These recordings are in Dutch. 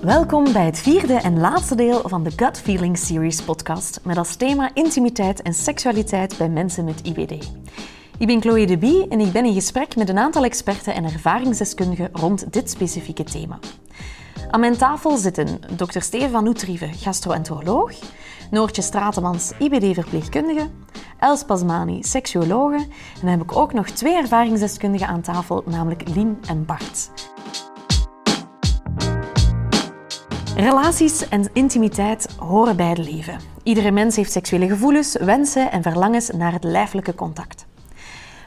Welkom bij het vierde en laatste deel van de Gut Feeling Series podcast met als thema intimiteit en seksualiteit bij mensen met IBD. Ik ben Chloe de Bie en ik ben in gesprek met een aantal experten en ervaringsdeskundigen rond dit specifieke thema. Aan mijn tafel zitten Dr. Stefan Oetrieve, gastroenteroloog, Noortje Stratemans, IBD-verpleegkundige, Els Pasmani, seksuologe en dan heb ik ook nog twee ervaringsdeskundigen aan tafel, namelijk Lien en Bart. Relaties en intimiteit horen bij het leven. Iedere mens heeft seksuele gevoelens, wensen en verlangens naar het lijfelijke contact.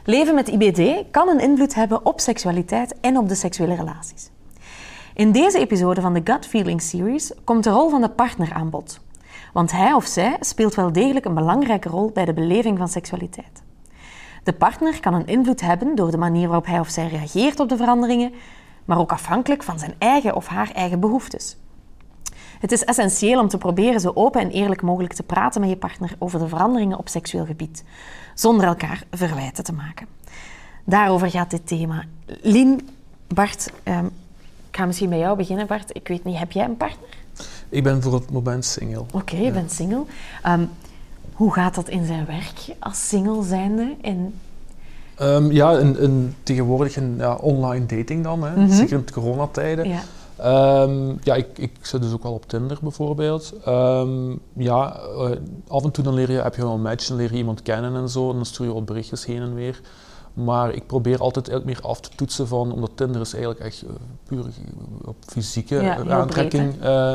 Leven met IBD kan een invloed hebben op seksualiteit en op de seksuele relaties. In deze episode van de Gut Feeling Series komt de rol van de partner aan bod. Want hij of zij speelt wel degelijk een belangrijke rol bij de beleving van seksualiteit. De partner kan een invloed hebben door de manier waarop hij of zij reageert op de veranderingen, maar ook afhankelijk van zijn eigen of haar eigen behoeftes. Het is essentieel om te proberen zo open en eerlijk mogelijk te praten met je partner over de veranderingen op seksueel gebied, zonder elkaar verwijten te maken. Daarover gaat dit thema. Lien, Bart, um, ik ga misschien bij jou beginnen, Bart. Ik weet niet, heb jij een partner? Ik ben voor het moment single. Oké, je bent single. Um, hoe gaat dat in zijn werk als single zijnde? En... Um, ja, in, in, tegenwoordig een ja, online dating dan, hè. Mm -hmm. zeker in de coronatijden. Ja. Um, ja, ik, ik zit dus ook wel op Tinder bijvoorbeeld. Um, ja, uh, af en toe dan leer je, heb je wel een match, dan leer je iemand kennen en zo, en dan stuur je wat berichtjes heen en weer. Maar ik probeer altijd eigenlijk meer af te toetsen van, omdat Tinder is eigenlijk echt uh, puur op fysieke ja, aantrekking uh,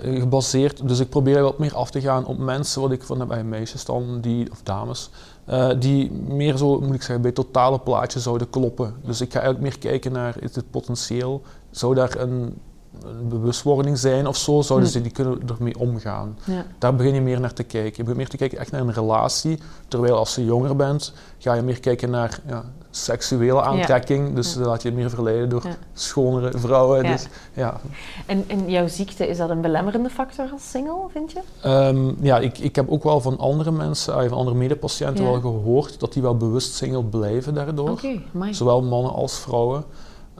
gebaseerd. Dus ik probeer wat meer af te gaan op mensen, wat ik van bij meisjes dan, die, of dames, uh, die meer zo, moet ik zeggen, bij totale plaatje zouden kloppen. Dus ik ga eigenlijk meer kijken naar, is het potentieel, zou daar een, een bewustwording zijn of zo, zouden ze die kunnen ermee omgaan. Ja. Daar begin je meer naar te kijken. Je begint meer te kijken echt naar een relatie, terwijl als je jonger bent, ga je meer kijken naar ja, seksuele aantrekking, ja. dus ja. laat je je meer verleiden door schonere vrouwen. Dus, ja. En, en jouw ziekte, is dat een belemmerende factor als single, vind je? Um, ja, ik, ik heb ook wel van andere mensen, van andere medepatiënten wel gehoord dat die wel bewust single blijven daardoor. Okay, Zowel mannen als vrouwen.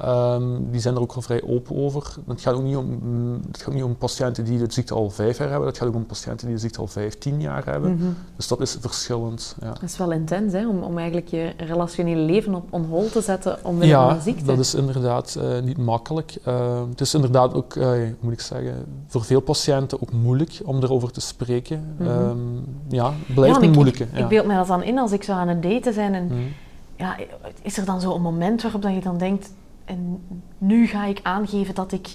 Um, die zijn er ook wel vrij open over. Het gaat ook niet om, het gaat niet om patiënten die de ziekte al vijf jaar hebben, het gaat ook om patiënten die de ziekte al vijftien jaar hebben. Mm -hmm. Dus dat is verschillend. Ja. Dat is wel intens, hè? Om, om eigenlijk je relationele leven op on hold te zetten omwille ja, van de ziekte. dat is inderdaad uh, niet makkelijk. Uh, het is inderdaad ook, uh, moet ik zeggen, voor veel patiënten ook moeilijk om erover te spreken. Mm -hmm. um, ja, blijft ja, een moeilijke. Ik, ja. ik beeld me dat dan in als ik zo aan het daten ben en mm. ja, is er dan zo een moment waarop dat je dan denkt en nu ga ik aangeven dat ik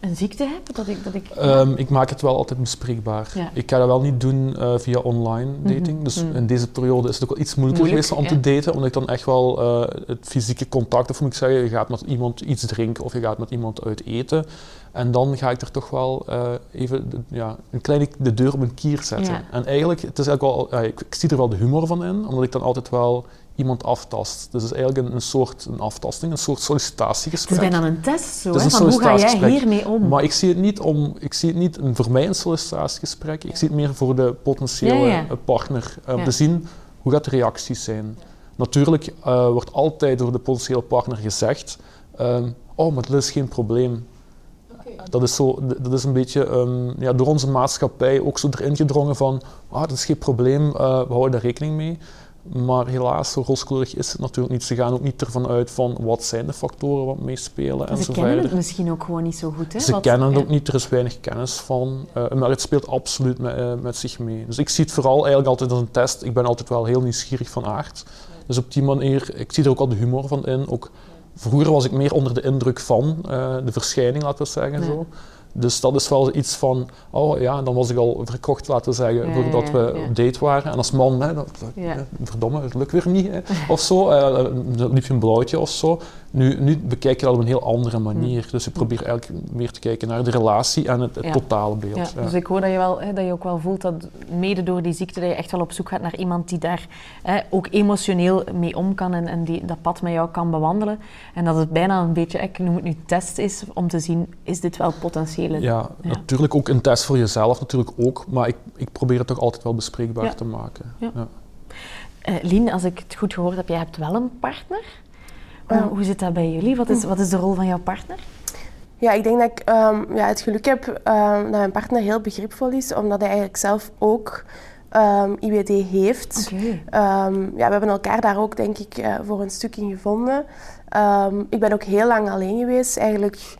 een ziekte heb? Dat ik, dat ik, um, ik maak het wel altijd bespreekbaar. Ja. Ik ga dat wel niet doen uh, via online dating. Mm -hmm. Dus mm. in deze periode is het ook wel iets moeilijker Moeilijk, geweest om ja. te daten, omdat ik dan echt wel uh, het fysieke contact, of moet ik zeggen, je gaat met iemand iets drinken of je gaat met iemand uit eten. En dan ga ik er toch wel uh, even de, ja, een kleine de deur op een kier zetten. Ja. En eigenlijk, het is eigenlijk wel, ik, ik zie er wel de humor van in, omdat ik dan altijd wel iemand aftast. Dus het is eigenlijk een, een soort een aftasting, een soort sollicitatiegesprek. Het is bijna een test zo, hè, van hoe ga jij hiermee om? Maar ik zie het niet, om, ik zie het niet een, voor mij een sollicitatiegesprek, ik zie het meer voor de potentiële ja, ja. partner, om ja. te zien hoe gaat de reacties zijn. Natuurlijk uh, wordt altijd door de potentiële partner gezegd, um, oh, maar dat is geen probleem. Okay. Dat, is zo, dat is een beetje um, ja, door onze maatschappij ook zo erin gedrongen van, ah, dat is geen probleem, uh, we houden daar rekening mee. Maar helaas, zo rooskleurig is het natuurlijk niet. Ze gaan ook niet ervan uit van wat zijn de factoren wat meespelen en Ze kennen verder. het misschien ook gewoon niet zo goed. Hè? Ze wat, kennen het ook niet, er is weinig kennis van. Uh, maar het speelt absoluut met, uh, met, zich mee. Dus ik zie het vooral eigenlijk altijd als een test. Ik ben altijd wel heel nieuwsgierig van aard. Dus op die manier, ik zie er ook al de humor van in. Ook, vroeger was ik meer onder de indruk van uh, de verschijning, laten we zeggen. Zo. Dus dat is wel iets van, oh ja, dan was ik al verkocht, laten we zeggen, ja, voordat we ja. op date waren. En als man, hè, dat, verdomme, het lukt weer niet, hè, of zo. Uh, dan liep je een blauwtje of zo. Nu, nu bekijk je dat op een heel andere manier. Dus ik probeer eigenlijk meer te kijken naar de relatie en het, het totale beeld. Ja, Dus ik hoor dat je, wel, hè, dat je ook wel voelt dat mede door die ziekte dat je echt wel op zoek gaat naar iemand die daar hè, ook emotioneel mee om kan en, en die dat pad met jou kan bewandelen. En dat het bijna een beetje, ik noem het nu test is, om te zien, is dit wel potentiële... Ja, ja. natuurlijk ook een test voor jezelf, natuurlijk ook. Maar ik, ik probeer het toch altijd wel bespreekbaar te maken. Ja. Uh, Lien, als ik het goed gehoord heb, jij hebt wel een partner. Hoe, hoe, zit dat bij jullie? Wat is, wat is de rol van jouw partner? Ja, ik denk dat ik ehm, ja, het geluk heb um, dat mijn partner heel begripvol is, omdat hij eigenlijk zelf ook um, IBD heeft. ja, we hebben elkaar daar ook, denk ik, uh, voor een stuk in gevonden. ik ben ook heel lang alleen geweest. Eigenlijk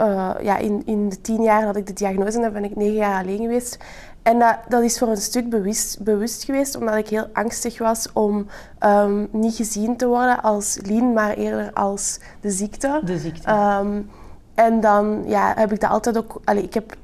uh, ja, in, in de tien jaar dat ik de diagnose heb, ben ik negen jaar alleen geweest. En dat, dat is voor een stuk bewust, bewust geweest, omdat ik heel angstig was om um, niet gezien te worden als Lien, maar eerder als de ziekte. De ziekte. Um, en dan ja, heb ik dat altijd ook... Allez, ik heb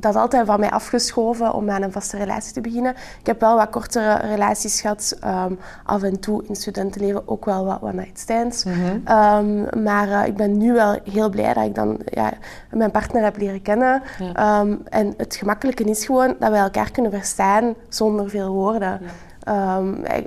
dat altijd van mij afgeschoven om aan een vaste relatie te beginnen. Ik heb wel wat kortere relaties gehad. Um, af en toe in studentenleven ook wel wat one-night stands. Mm um, maar uh, ik ben nu wel heel blij dat ik dan ja, mijn partner heb leren kennen. Ja. Um, en het gemakkelijke is gewoon dat we elkaar kunnen verstaan zonder veel woorden. Ja.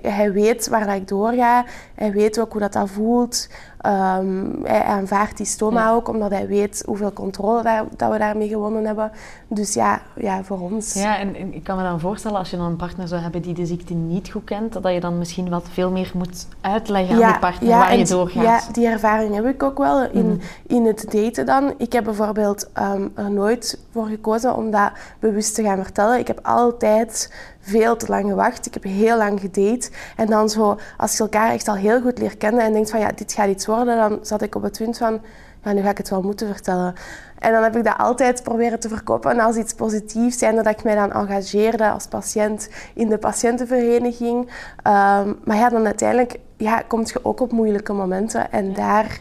Hij, weet waar dat ik doorga. Hij weet ook hoe dat, dat voelt. Um, hij aanvaardt die stoma ook, omdat hij weet hoeveel controle dat we daarmee gewonnen hebben. Dus ja, ja voor ons. Ja, en, ik kan me dan voorstellen, als je dan een partner zou hebben die de ziekte niet goed kent, dat je dan misschien wat veel meer moet uitleggen aan die partner waar je doorgaat. Ja, die ervaring heb ik ook wel in, mhm. in het daten dan. Ik heb bijvoorbeeld um, er nooit voor gekozen om dat bewust te gaan vertellen. Ik heb altijd veel te lang gewacht. Ik heb heel lang gedate. En dan zo, als je elkaar echt al heel goed leert kennen en denkt van ja, dit gaat iets worden dan zat ik op het punt van, ja, nu ga ik het wel moeten vertellen. En dan heb ik dat altijd proberen te verkopen als iets positiefs. Zijn dat ik mij dan engageerde als patiënt in de patiëntenvereniging. Um, maar ja, dan uiteindelijk ja, kom je ook op moeilijke momenten. En daar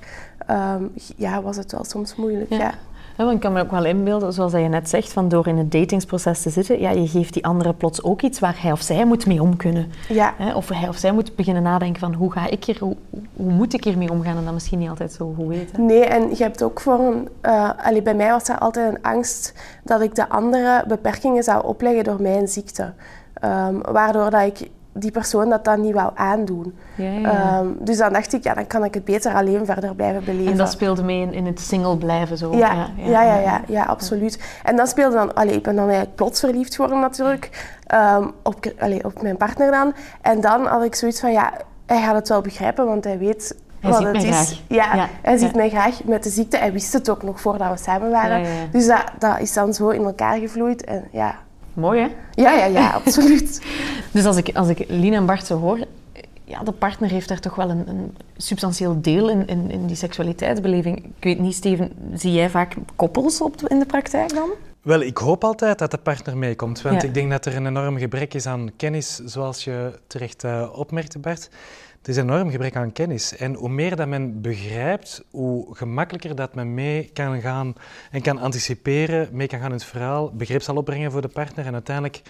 um, ja, was het wel soms moeilijk. ja. Ja, ik kan me ook wel inbeelden, zoals je net zegt, van door in het datingsproces te zitten, ja, je geeft die andere plots ook iets waar hij of zij moet mee om kunnen. Ja. Of hij of zij moet beginnen nadenken van hoe ga ik hier, hoe, hoe moet ik hiermee omgaan en dat misschien niet altijd zo goed weten. Nee, en je hebt ook voor een, uh, bij mij was er altijd een angst dat ik de andere beperkingen zou opleggen door mijn ziekte. Um, waardoor dat ik die persoon dat dan niet wou aandoen. Ja, ja. Ehm, dus dan dacht ik, ja, dan kan ik het beter alleen verder blijven beleven. En dat speelde mee in, in het single blijven zo? Ja, ja, ja, ja, ja, absoluut. En dat speelde dan... Allee, ik ben dan eigenlijk plots verliefd geworden natuurlijk. Um, op, allee, op mijn partner dan. En dan had ik zoiets van, ja, hij gaat het wel begrijpen, want hij weet hij wat het is. Graag. Ja, ja, hij ziet mij graag met de ziekte. Hij wist het ook nog voordat we samen waren. Dus dat, dat is dan zo in elkaar gevloeid. En ja, Mooi, hè? Ja, ja, ja, absoluut. dus als ik, als ik Lien en Bart zo hoor, ja, de partner heeft daar toch wel een, een substantieel deel in, in, in, die seksualiteitsbeleving. Ik weet niet, Steven, zie jij vaak koppels op in de praktijk dan? Wel, ik hoop altijd dat de partner meekomt, want ik denk dat er een enorm gebrek is aan kennis, zoals je terecht uh, opmerkte, Bart. Het is een enorm gebrek aan kennis. En hoe meer dat men begrijpt, hoe gemakkelijker dat men mee kan gaan en kan anticiperen, mee kan gaan in het verhaal, begrip zal opbrengen voor de partner en uiteindelijk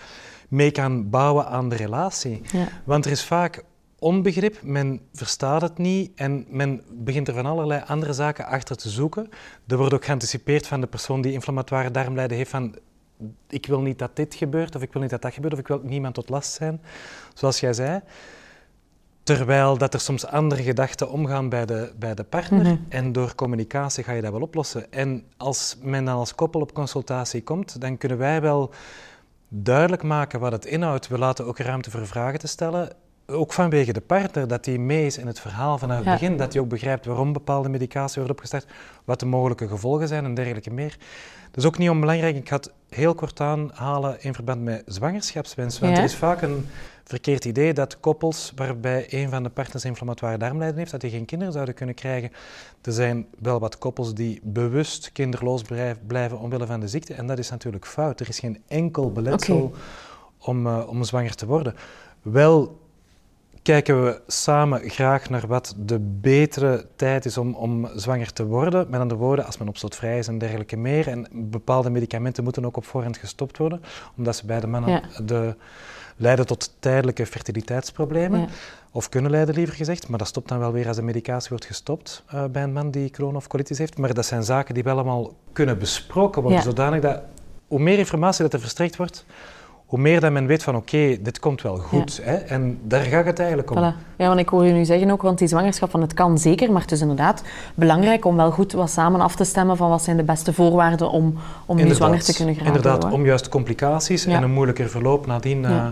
mee kan bouwen aan de relatie. Ja. Want er is vaak onbegrip, men verstaat het niet en men begint er van allerlei andere zaken achter te zoeken. Er wordt ook geanticipeerd van de persoon die inflammatoire darmlijden heeft van ik wil niet dat dit gebeurt of ik wil niet dat dat gebeurt of ik wil niemand tot last zijn, zoals jij zei. Terwijl dat er soms andere gedachten omgaan bij de, bij de partner. Mhm. En door communicatie ga je dat wel oplossen. En als men dan als koppel op consultatie komt, dan kunnen wij wel duidelijk maken wat het inhoudt. We laten ook ruimte voor vragen te stellen. Ook vanwege de partner, dat hij mee is in het verhaal vanaf het begin. Dat hij ook begrijpt waarom bepaalde medicatie wordt opgestart, wat de mogelijke gevolgen zijn en dergelijke meer. Dat is ook niet onbelangrijk. Ik ga het heel kort aanhalen in verband met zwangerschapswens. Want er is vaak een verkeerd idee dat koppels waarbij een van de partners inflammatoire darmlijden heeft, dat die geen kinderen zouden kunnen krijgen. Er zijn wel wat koppels die bewust kinderloos blijven omwille van de ziekte. En dat is natuurlijk fout. Er is geen enkel beletsel om, uh, om zwanger te worden. Wel kijken we samen graag naar wat de betere tijd is om, om zwanger te worden. Met andere woorden, als men opstootvrij is en dergelijke meer. En bepaalde medicamenten moeten ook op voorhand gestopt worden, omdat ze bij de mannen de, leiden tot tijdelijke fertiliteitsproblemen. Of kunnen leiden, liever gezegd. Maar dat stopt dan wel weer als de medicatie wordt gestopt uh, bij een man die Crohn of colitis heeft. Maar dat zijn zaken die wel allemaal kunnen besproken worden, zodanig dat hoe meer informatie dat er verstrekt wordt, hoe meer dat men weet van oké, dit komt wel goed. Hè? En daar gaat het eigenlijk om. Voilà. Ja, want ik hoor je nu zeggen ook, want die zwangerschap van het kan zeker, maar het is inderdaad belangrijk om wel goed wat samen af te stemmen van wat zijn de beste voorwaarden om, om nu zwanger te kunnen geraken. Inderdaad, om juist complicaties en een moeilijker verloop nadien... Uh,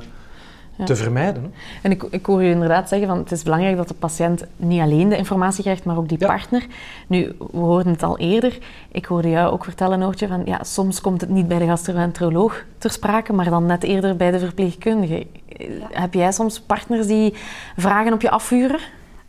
te vermijden. En ik, ik hoor je inderdaad zeggen van het is belangrijk dat de patiënt niet alleen de informatie krijgt, maar ook die partner. Nu, we hoorden het al eerder. Ik hoorde jou ook vertellen, Noortje, van ja, soms komt het niet bij de gastroenteroloog ter sprake, maar dan net eerder bij de verpleegkundige. Heb jij soms partners die vragen op je afvuren?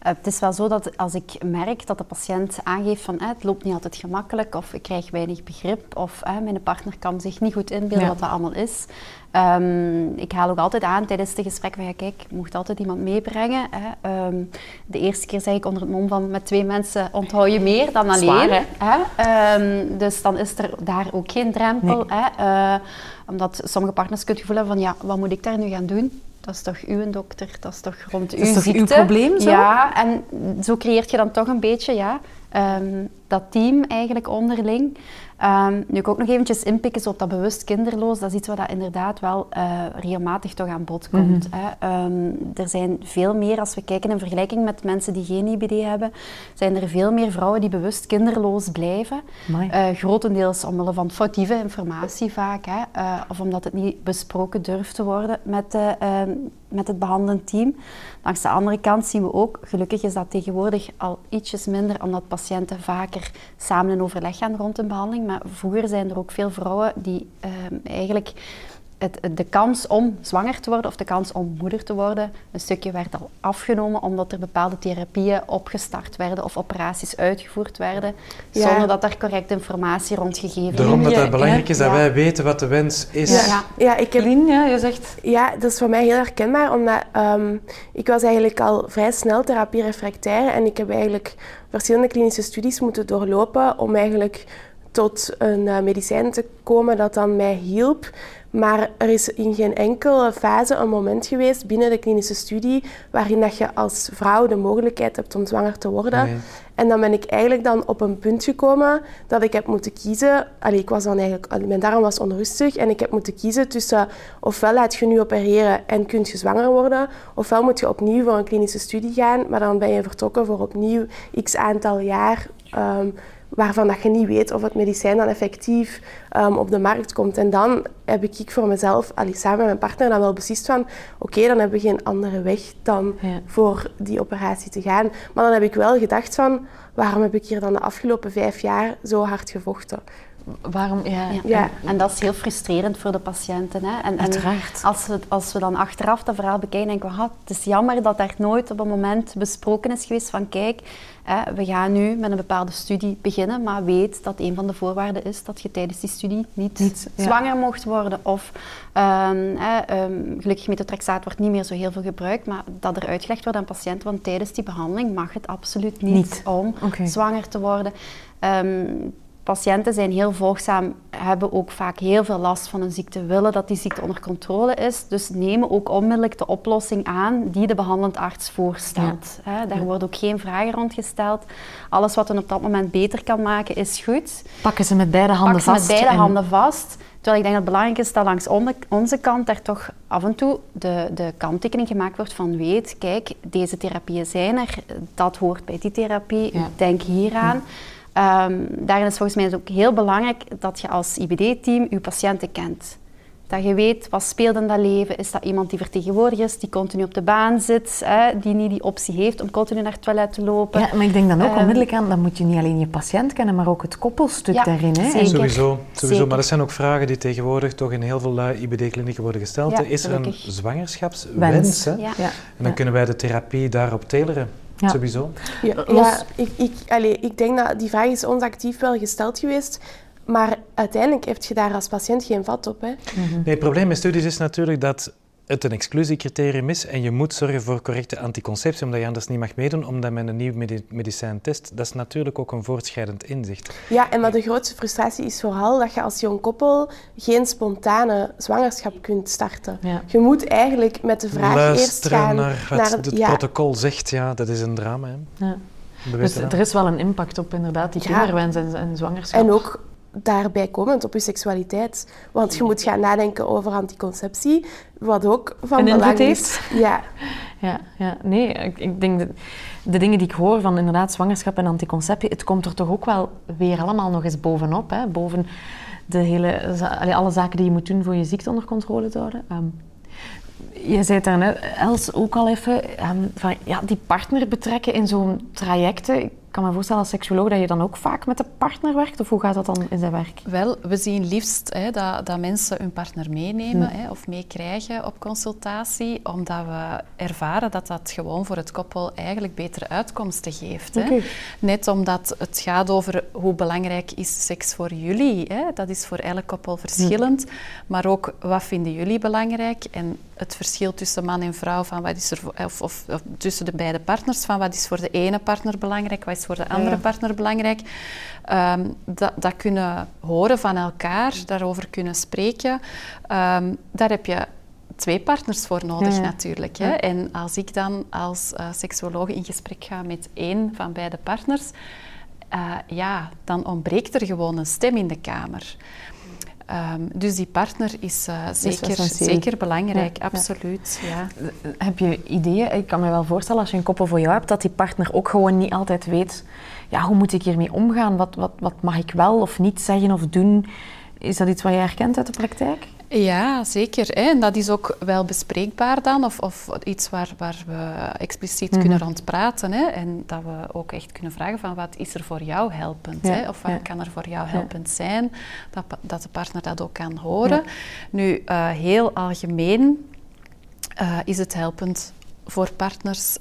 Eh, het is wel zo dat als ik merk dat de patiënt aangeeft van het loopt niet altijd gemakkelijk of ik krijg weinig begrip of mijn partner kan zich niet goed inbeelden wat dat allemaal is. Um, ik haal ook altijd aan tijdens de gesprek van ja kijk, je mocht altijd iemand meebrengen. Hè. Um, de eerste keer zeg ik onder het mom van met twee mensen onthoud je meer dan alleen. Zwaar, hè? Um, dus dan is er daar ook geen drempel. Nee. Hè. Uh, omdat sommige partners kunnen hebben van ja, wat moet ik daar nu gaan doen? Dat is toch uw dokter, dat is toch rond uw ziekte. uw probleem zo? Ja, en zo creëert je dan toch een beetje ja, um, dat team eigenlijk onderling. Um, nu ik ook nog eventjes inpikken op dat bewust kinderloos. Dat is iets wat dat inderdaad wel uh, regelmatig toch aan bod komt. Mm hè. Um, er zijn veel meer, als we kijken in vergelijking met mensen die geen IBD hebben, zijn er veel meer vrouwen die bewust kinderloos blijven. Uh, grotendeels omwille van foutieve informatie vaak. Hè. Uh, of omdat het niet besproken durft te worden met, de, met het behandelend team. Langs de andere kant zien we ook, gelukkig is dat tegenwoordig al ietsjes minder, omdat patiënten vaker samen in overleg gaan rond een behandeling. Maar vroeger zijn er ook veel vrouwen die ehm, eigenlijk het, de kans om zwanger te worden of de kans om moeder te worden een stukje werd al afgenomen omdat er bepaalde therapieën opgestart werden of operaties uitgevoerd werden zonder dat er correcte informatie rondgegeven werd. Daarom dat het belangrijk is dat wij weten wat de wens is. Ja, ja. ik heb... ja, je zegt... Ja, dat is voor mij heel herkenbaar omdat um, ik was eigenlijk al vrij snel therapie-refractair en ik heb eigenlijk verschillende klinische studies moeten doorlopen om eigenlijk tot een uh, medicijn te komen dat dan mij hielp. Maar er is in geen enkele fase een moment geweest binnen de klinische studie waarin dat je als vrouw de mogelijkheid hebt om zwanger te worden. En dan ben ik eigenlijk dan op een punt gekomen dat ik heb moeten kiezen. Allee, ik was dan eigenlijk, mijn darm was onrustig en ik heb moeten kiezen tussen ofwel laat je nu opereren en kun je zwanger worden, ofwel moet je opnieuw voor een klinische studie gaan, maar dan ben je vertrokken voor opnieuw x aantal jaar. Um, waarvan dat je niet weet of het medicijn dan effectief um, op de markt komt. En dan heb ik voor mezelf, allee, samen met mijn partner, dan wel beslist van oké, dan hebben we geen andere weg dan voor die operatie te gaan. Maar dan heb ik wel gedacht van waarom heb ik hier dan de afgelopen vijf jaar zo hard gevochten? Waarom? Ja. ja. En, dat is heel frustrerend voor de patiënten. Hè. En, Uiteraard. En als, we, als we dan achteraf dat verhaal bekijken, denken we, het is jammer dat daar nooit op een moment besproken is geweest van, kijk, we gaan nu met een bepaalde studie beginnen, maar weet dat een van de voorwaarden is dat je tijdens die studie niet, zwanger mocht worden. Of um, um, gelukkig metotrexaat wordt niet meer zo heel veel gebruikt, maar dat er uitgelegd wordt aan patiënten, want tijdens die behandeling mag het absoluut niet, om zwanger te worden. Um, Patiënten zijn heel volgzaam, hebben ook vaak heel veel last van een ziekte, willen dat die ziekte onder controle is, dus nemen ook onmiddellijk de oplossing aan die de behandelend arts voorstelt. daar worden ook geen vragen rond gesteld. Alles wat hen op dat moment beter kan maken is goed. Pakken ze met beide handen Pakken vast. met beide handen vast. Terwijl ik denk dat het belangrijk is dat langs onze kant daar toch af en toe de, de kanttekening gemaakt wordt van weet, kijk, deze therapieën zijn er, dat hoort bij die therapie, denk hieraan. Um, daarin is volgens mij ook heel belangrijk dat je als IBD-team je patiënten kent. Dat je weet, wat speelt in dat leven? Is dat iemand die vertegenwoordigd is, die continu op de baan zit, hè, die niet die optie heeft om continu naar het toilet te lopen? Ja, maar ik denk dan ook um, onmiddellijk aan, dan moet je niet alleen je patiënt kennen, maar ook het koppelstuk ja, daarin. Hè? Zeker. Sowieso, sowieso. maar dat zijn ook vragen die tegenwoordig toch in heel veel uh, IBD-klinieken worden gesteld. Ja, is er een zwangerschapswens? Hè? En dan kunnen wij de therapie daarop teleren. Ja. Sowieso. Ja, ja ik, ik, allez, ik denk dat die vraag is ons actief wel gesteld geweest. Maar uiteindelijk heb je daar als patiënt geen vat op. Hè? Mm -hmm. Nee, het probleem met studies is natuurlijk dat het een exclusiecriterium is en je moet zorgen voor correcte anticonceptie, omdat je anders niet mag meedoen, omdat men een nieuw medicijn test. Dat is natuurlijk ook een voortschrijdend inzicht. Ja, en maar de grootste frustratie is vooral dat je als jong koppel geen spontane zwangerschap kunt starten. Ja. Je moet eigenlijk met de vraag Luisteren eerst gaan... naar wat naar het, het ja. protocol zegt, ja, dat is een drama. Hè. Ja. Dus er is wel een impact op inderdaad die kinderwens en, en zwangerschap. En ook daarbij komend op je seksualiteit. Want je moet gaan nadenken over anticonceptie, wat ook van belang is. Ja. ja. Ja, nee, ik, ik denk dat de dingen die ik hoor van inderdaad zwangerschap en anticonceptie, het komt er toch ook wel weer allemaal nog eens bovenop. Hè? Boven de hele, alle zaken die je moet doen voor je ziekte onder controle te houden. Um, je zei het daarnet, Els, ook al even, ehm, van, ja, die partner betrekken in zo'n trajecten ik kan me voorstellen als seksuoloog dat je dan ook vaak met de partner werkt, of hoe gaat dat dan in zijn werk? Wel, we zien liefst hè, dat, dat, mensen hun partner meenemen hm. hè, of meekrijgen op consultatie, omdat we ervaren dat dat gewoon voor het koppel eigenlijk betere uitkomsten geeft. Hè. Net omdat het gaat over hoe belangrijk is seks voor jullie. Hè. Dat is voor elk koppel verschillend. Hm. Maar ook wat vinden jullie belangrijk en het verschil tussen man en vrouw, van wat is er, of, of, of, tussen de beide partners, van wat is voor de ene partner belangrijk, wat is voor de andere partner belangrijk. Ehm, dat, dat, kunnen horen van elkaar, daarover kunnen spreken. Um, daar heb je twee partners voor nodig natuurlijk. Hè? En als ik dan als uh, seksuoloog in gesprek ga met één van beide partners, uh, ja, dan ontbreekt er gewoon een stem in de kamer. Um, dus die partner is uh, zeker, zeker belangrijk, absoluut. Ja. Heb je ideeën? Ik kan me wel voorstellen als je een koppel voor jou hebt, dat die partner ook gewoon niet altijd weet, ja, hoe moet ik hiermee omgaan? Wat, wat, wat mag ik wel of niet zeggen of doen? Is dat iets wat je herkent uit de praktijk? Ja, zeker. Hè. En dat is ook wel bespreekbaar dan, of, of iets waar, waar we expliciet kunnen mhm. rond praten. Hè. En dat we ook echt kunnen vragen van wat is er voor jou helpend? Hè? Of wat kan er voor jou helpend zijn? Dat, dat de partner dat ook kan horen. Nu, uh, heel algemeen uh, is het helpend voor partners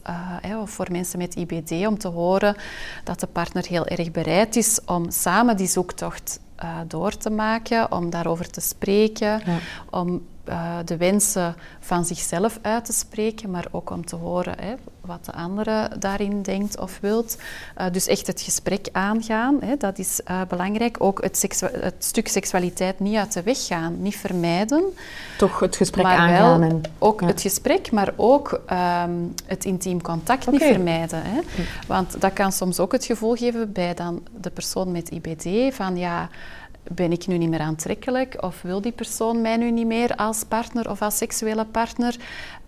uh, of voor mensen met IBD om te horen dat de partner heel erg bereid is om samen die zoektocht uh, door te maken, om daarover te spreken, om uh, de wensen van zichzelf uit te spreken, maar ook om te horen hè, wat de andere daarin denkt of wilt. Uh, dus echt het gesprek aangaan, hè, dat is uh, belangrijk. Ook het, het, stuk seksualiteit niet uit de weg gaan, niet vermijden. Toch het gesprek aangaan. en, ook het gesprek, maar ook um, het intiem contact okay. niet vermijden. Hè. Want dat kan soms ook het gevoel geven bij dan de persoon met IBD van ja ben ik nu niet meer aantrekkelijk of wil die persoon mij nu niet meer als partner of als seksuele partner?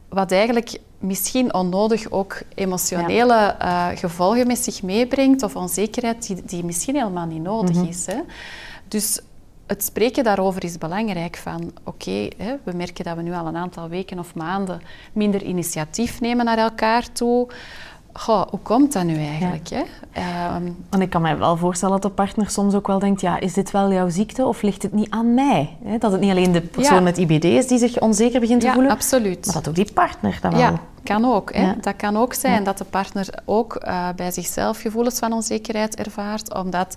Wat eigenlijk misschien onnodig ook emotionele uh, gevolgen met zich meebrengt of onzekerheid die, die misschien helemaal niet nodig mhm. is. Hè? Dus het spreken daarover is belangrijk. Van oké, we merken dat we nu al een aantal weken of maanden minder initiatief nemen naar elkaar toe. Goh, hoe komt dat nu eigenlijk? Hè? Um, Want ik kan me wel voorstellen dat de partner soms ook wel denkt, ja, is dit wel jouw ziekte of ligt het niet aan mij? Hè? Dat het niet alleen de persoon met IBD is die zich onzeker begint te ja, voelen, absoluut. maar dat ook die partner dan wel. Ja, kan ook. Hè? Dat kan ook zijn dat de partner ook uh, bij zichzelf gevoelens van onzekerheid ervaart, omdat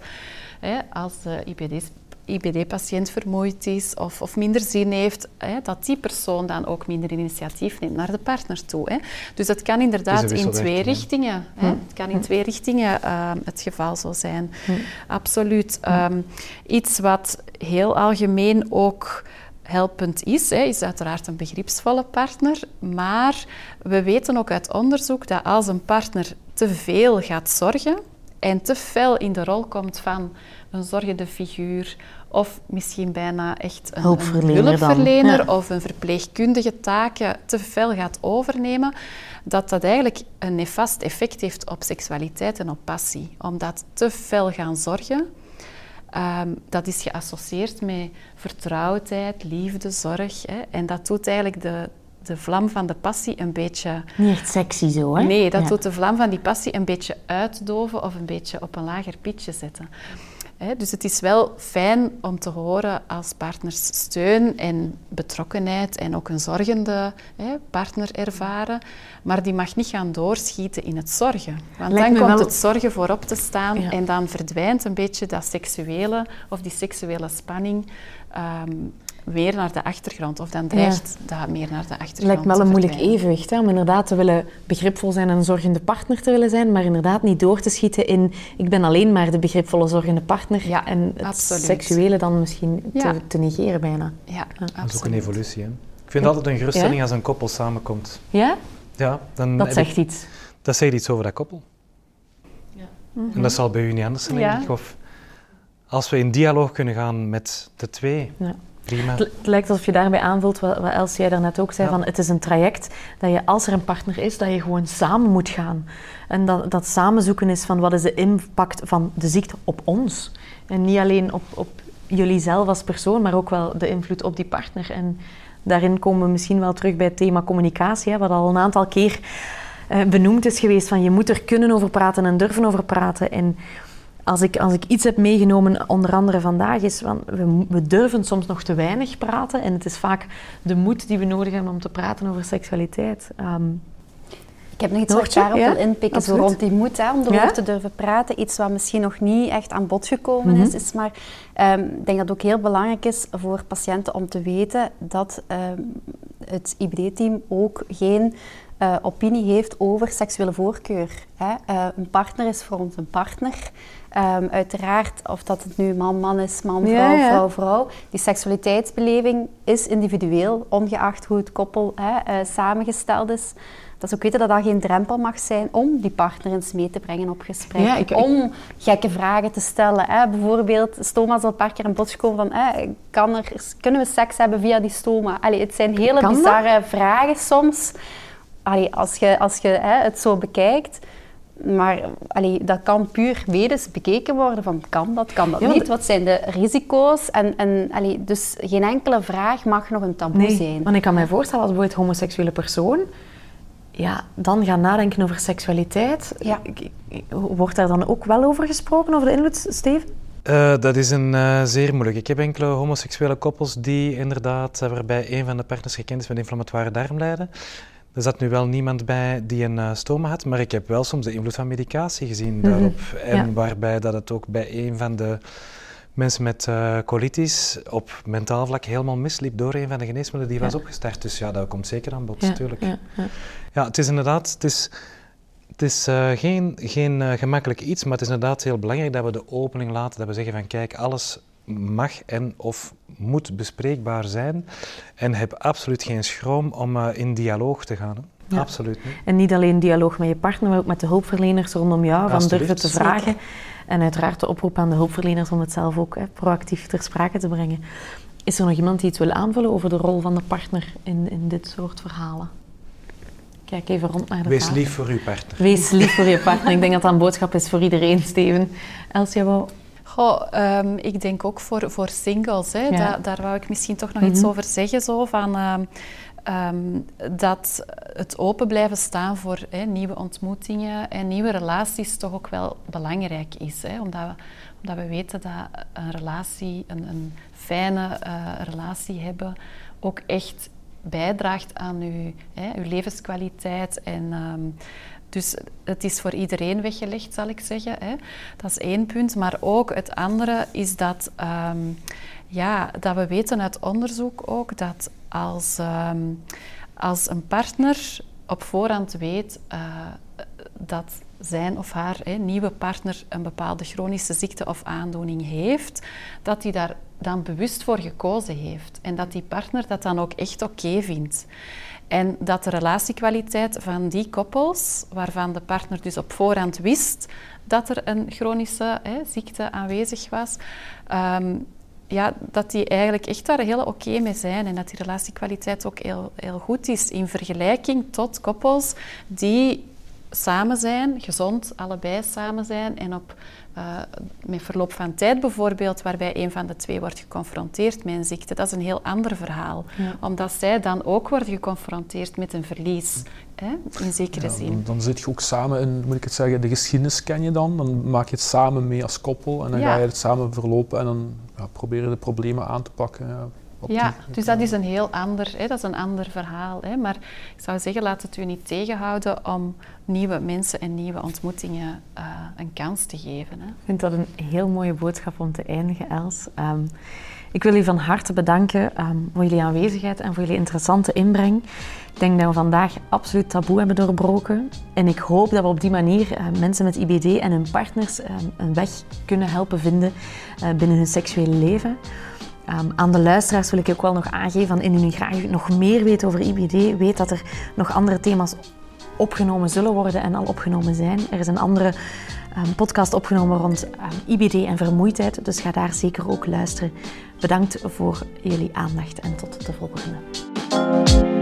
hè, als de IBD IBD-patiënt vermoeid is of, of minder zin heeft, hè, dat die persoon dan ook minder initiatief neemt naar de partner toe. Hè. Dus dat kan inderdaad in twee richtingen. Hè. Hm. Het kan in hm. twee richtingen uh, het geval zo zijn. Hm. Absoluut. Um, iets wat heel algemeen ook helpend is, hè, is uiteraard een begripsvolle partner. Maar we weten ook uit onderzoek dat als een partner te veel gaat zorgen en te fel in de rol komt van een zorgende figuur of misschien bijna echt een hulpverlener, of een verpleegkundige taken te veel gaat overnemen, dat dat eigenlijk een nefast effect heeft op seksualiteit en op passie. Omdat te veel gaan zorgen, um, dat is geassocieerd met vertrouwdheid, liefde, zorg. Hè, en dat doet eigenlijk de, de vlam van de passie een beetje... Niet echt sexy zo, hè? Nee, dat doet de vlam van die passie een beetje uitdoven of een beetje op een lager pitje zetten dus het is wel fijn om te horen als partners steun en betrokkenheid en ook een zorgende partner ervaren. Maar die mag niet gaan doorschieten in het zorgen. Want dan komt het zorgen voorop te staan en dan verdwijnt een beetje dat seksuele of die seksuele spanning. Ehm, meer naar de achtergrond. Of dan dreigt dat meer naar de achtergrond Het lijkt wel een moeilijk evenwicht, hè? om inderdaad te willen begripvol zijn en een zorgende partner te willen zijn, maar inderdaad niet door te schieten in ik ben alleen maar de begripvolle zorgende partner ja, en het seksuele dan misschien te, te, negeren bijna. Ja, Dat is ook een evolutie. Hè? Ik vind altijd een geruststelling als een koppel samenkomt. Ja? Ja. Dan dat zegt iets. Dat zegt iets over dat koppel. Ja. En dat zal bij u niet anders zijn, denk ik. Of als we in dialoog kunnen gaan met de twee, ja. Prima. Het lijkt alsof je daarbij aanvult wat, wat Els jij daarnet ook zei, van het is een traject dat je als er een partner is, dat je gewoon samen moet gaan. En dat, dat samen zoeken is van wat is de impact van de ziekte op ons. En niet alleen op, op jullie zelf als persoon, maar ook wel de invloed op die partner. En Daarin komen we misschien wel terug bij het thema communicatie, hè, wat al een aantal keer uh, benoemd is geweest. Van je moet er kunnen over praten en durven over praten. En als ik, als ik iets heb meegenomen, onder andere vandaag, is van we, we, durven soms nog te weinig praten. En het is vaak de moed die we nodig hebben om te praten over seksualiteit. Um, ik heb nog iets wat ik daarop ja? wil inpikken, zo rond die moed, hè, om erover te durven praten. Iets wat misschien nog niet echt aan bod gekomen is, mhm. is maar um, ik denk dat het ook heel belangrijk is voor patiënten om te weten dat um, het IBD-team ook geen uh, opinie heeft over seksuele voorkeur. Hè. Uh, een partner is voor ons een partner. Um, uiteraard, of dat het nu man-man is, man-vrouw, vrouw-vrouw. Die seksualiteitsbeleving is individueel, ongeacht hoe het koppel hè, uh, samengesteld is. Dat is ook weten dat dat geen drempel mag zijn om die partner eens mee te brengen op gesprek. Ja, ik, om gekke vragen te stellen. Hè. Bijvoorbeeld, stoma zal een paar keer een bod komen van... Hè, kan er, kunnen we seks hebben via die stoma? Allee, het zijn hele bizarre vragen soms. Allee, als je, als je hè, het zo bekijkt... Maar allee, dat kan puur wedes bekeken worden van kan dat, kan dat niet, wat zijn de risico's. En, en, allee, dus geen enkele vraag mag nog een taboe nee, zijn. Want ik kan mij voorstellen als bijvoorbeeld homoseksuele persoon ja, dan gaan nadenken over seksualiteit. Ja. Wordt daar dan ook wel over gesproken, over de invloed, Steven? Uh, dat is een uh, zeer moeilijk. Ik heb enkele homoseksuele koppels die inderdaad, uh, waarbij een van de partners gekend is met inflammatoire darmlijden. Er zat nu wel niemand bij die een uh, stoma had, maar ik heb wel soms de invloed van medicatie gezien mhm. daarop. En waarbij dat het ook bij een van de mensen met uh, colitis op mentaal vlak helemaal misliep door een van de geneesmiddelen die was opgestart. Dus ja, dat komt zeker aan bod, natuurlijk. Ja, ja, ja. het is inderdaad... Het is, het is uh, geen, geen uh, gemakkelijk iets, maar het is inderdaad heel belangrijk dat we de opening laten. Dat we zeggen van kijk, alles mag en of moet bespreekbaar zijn. En heb absoluut geen schroom om uh, in dialoog te gaan. Absoluut niet. En niet alleen dialoog met je partner, maar ook met de hulpverleners rondom jou. Van durven te vragen. En uiteraard de oproep aan de hulpverleners om het zelf ook hè, proactief ter sprake te brengen. Is er nog iemand die iets wil aanvullen over de rol van de partner in, in dit soort verhalen? Kijk even rond naar de Wees lief voor uw partner. Wees lief voor je partner. Ik denk dat dat een boodschap is voor iedereen, Steven. Elsie, wou... Goh, um, ik denk ook voor, voor singles. Hè. Ja. daar wou ik misschien toch nog iets mhm. over zeggen. Zo, van, uh, um, dat het open blijven staan voor hè, nieuwe ontmoetingen en nieuwe relaties toch ook wel belangrijk is. Hè, omdat, we, omdat we weten dat een relatie, een, een fijne uh, relatie hebben, ook echt bijdraagt aan uw, hè, uw levenskwaliteit. En, um, dus het is voor iedereen weggelegd, zal ik zeggen. Hè. Dat is één punt. Maar ook het andere is dat, um, ja, dat we weten uit onderzoek ook dat als, um, als een partner op voorhand weet uh, dat zijn of haar hè, nieuwe partner een bepaalde chronische ziekte of aandoening heeft, dat hij daar dan bewust voor gekozen heeft. En dat die partner dat dan ook echt oké vindt. En dat de relatiekwaliteit van die koppels, waarvan de partner dus op voorhand wist dat er een chronische hè, ziekte aanwezig was, um, ja, dat die eigenlijk echt daar heel oké mee zijn en dat die relatiekwaliteit ook heel, heel goed is in vergelijking tot koppels die samen zijn, gezond allebei samen zijn en op, uh, met verloop van tijd bijvoorbeeld, waarbij een van de twee wordt geconfronteerd met een ziekte. Dat is een heel ander verhaal, omdat zij dan ook worden geconfronteerd met een verlies. Hè, in zekere zin. Dan, dan, zit je ook samen in, moet ik het zeggen, de geschiedenis ken je dan. Dan maak je het samen mee als koppel en dan ga je het samen verlopen en dan ja, proberen de problemen aan te pakken. Ja, dus dat is een heel ander, hè, dat is een ander verhaal. Hè. Maar ik zou zeggen, laat het u niet tegenhouden om nieuwe mensen en nieuwe ontmoetingen uh, een kans te geven. Hè. Ik vind dat een heel mooie boodschap om te eindigen, Els. Um, ik wil u van harte bedanken um, voor jullie aanwezigheid en voor jullie interessante inbreng. Ik denk dat we vandaag absoluut taboe hebben doorbroken. En ik hoop dat we op die manier uh, mensen met IBD en hun partners uh, een weg kunnen helpen vinden binnen hun seksuele leven. Um, aan de luisteraars wil ik ook wel nog aangeven, van indien u graag nog meer weet over IBD, weet dat er nog andere thema's opgenomen zullen worden en al opgenomen zijn. Er is een andere um, podcast opgenomen rond um, IBD en vermoeidheid, dus ga daar zeker ook luisteren. Bedankt voor jullie aandacht en tot de volgende.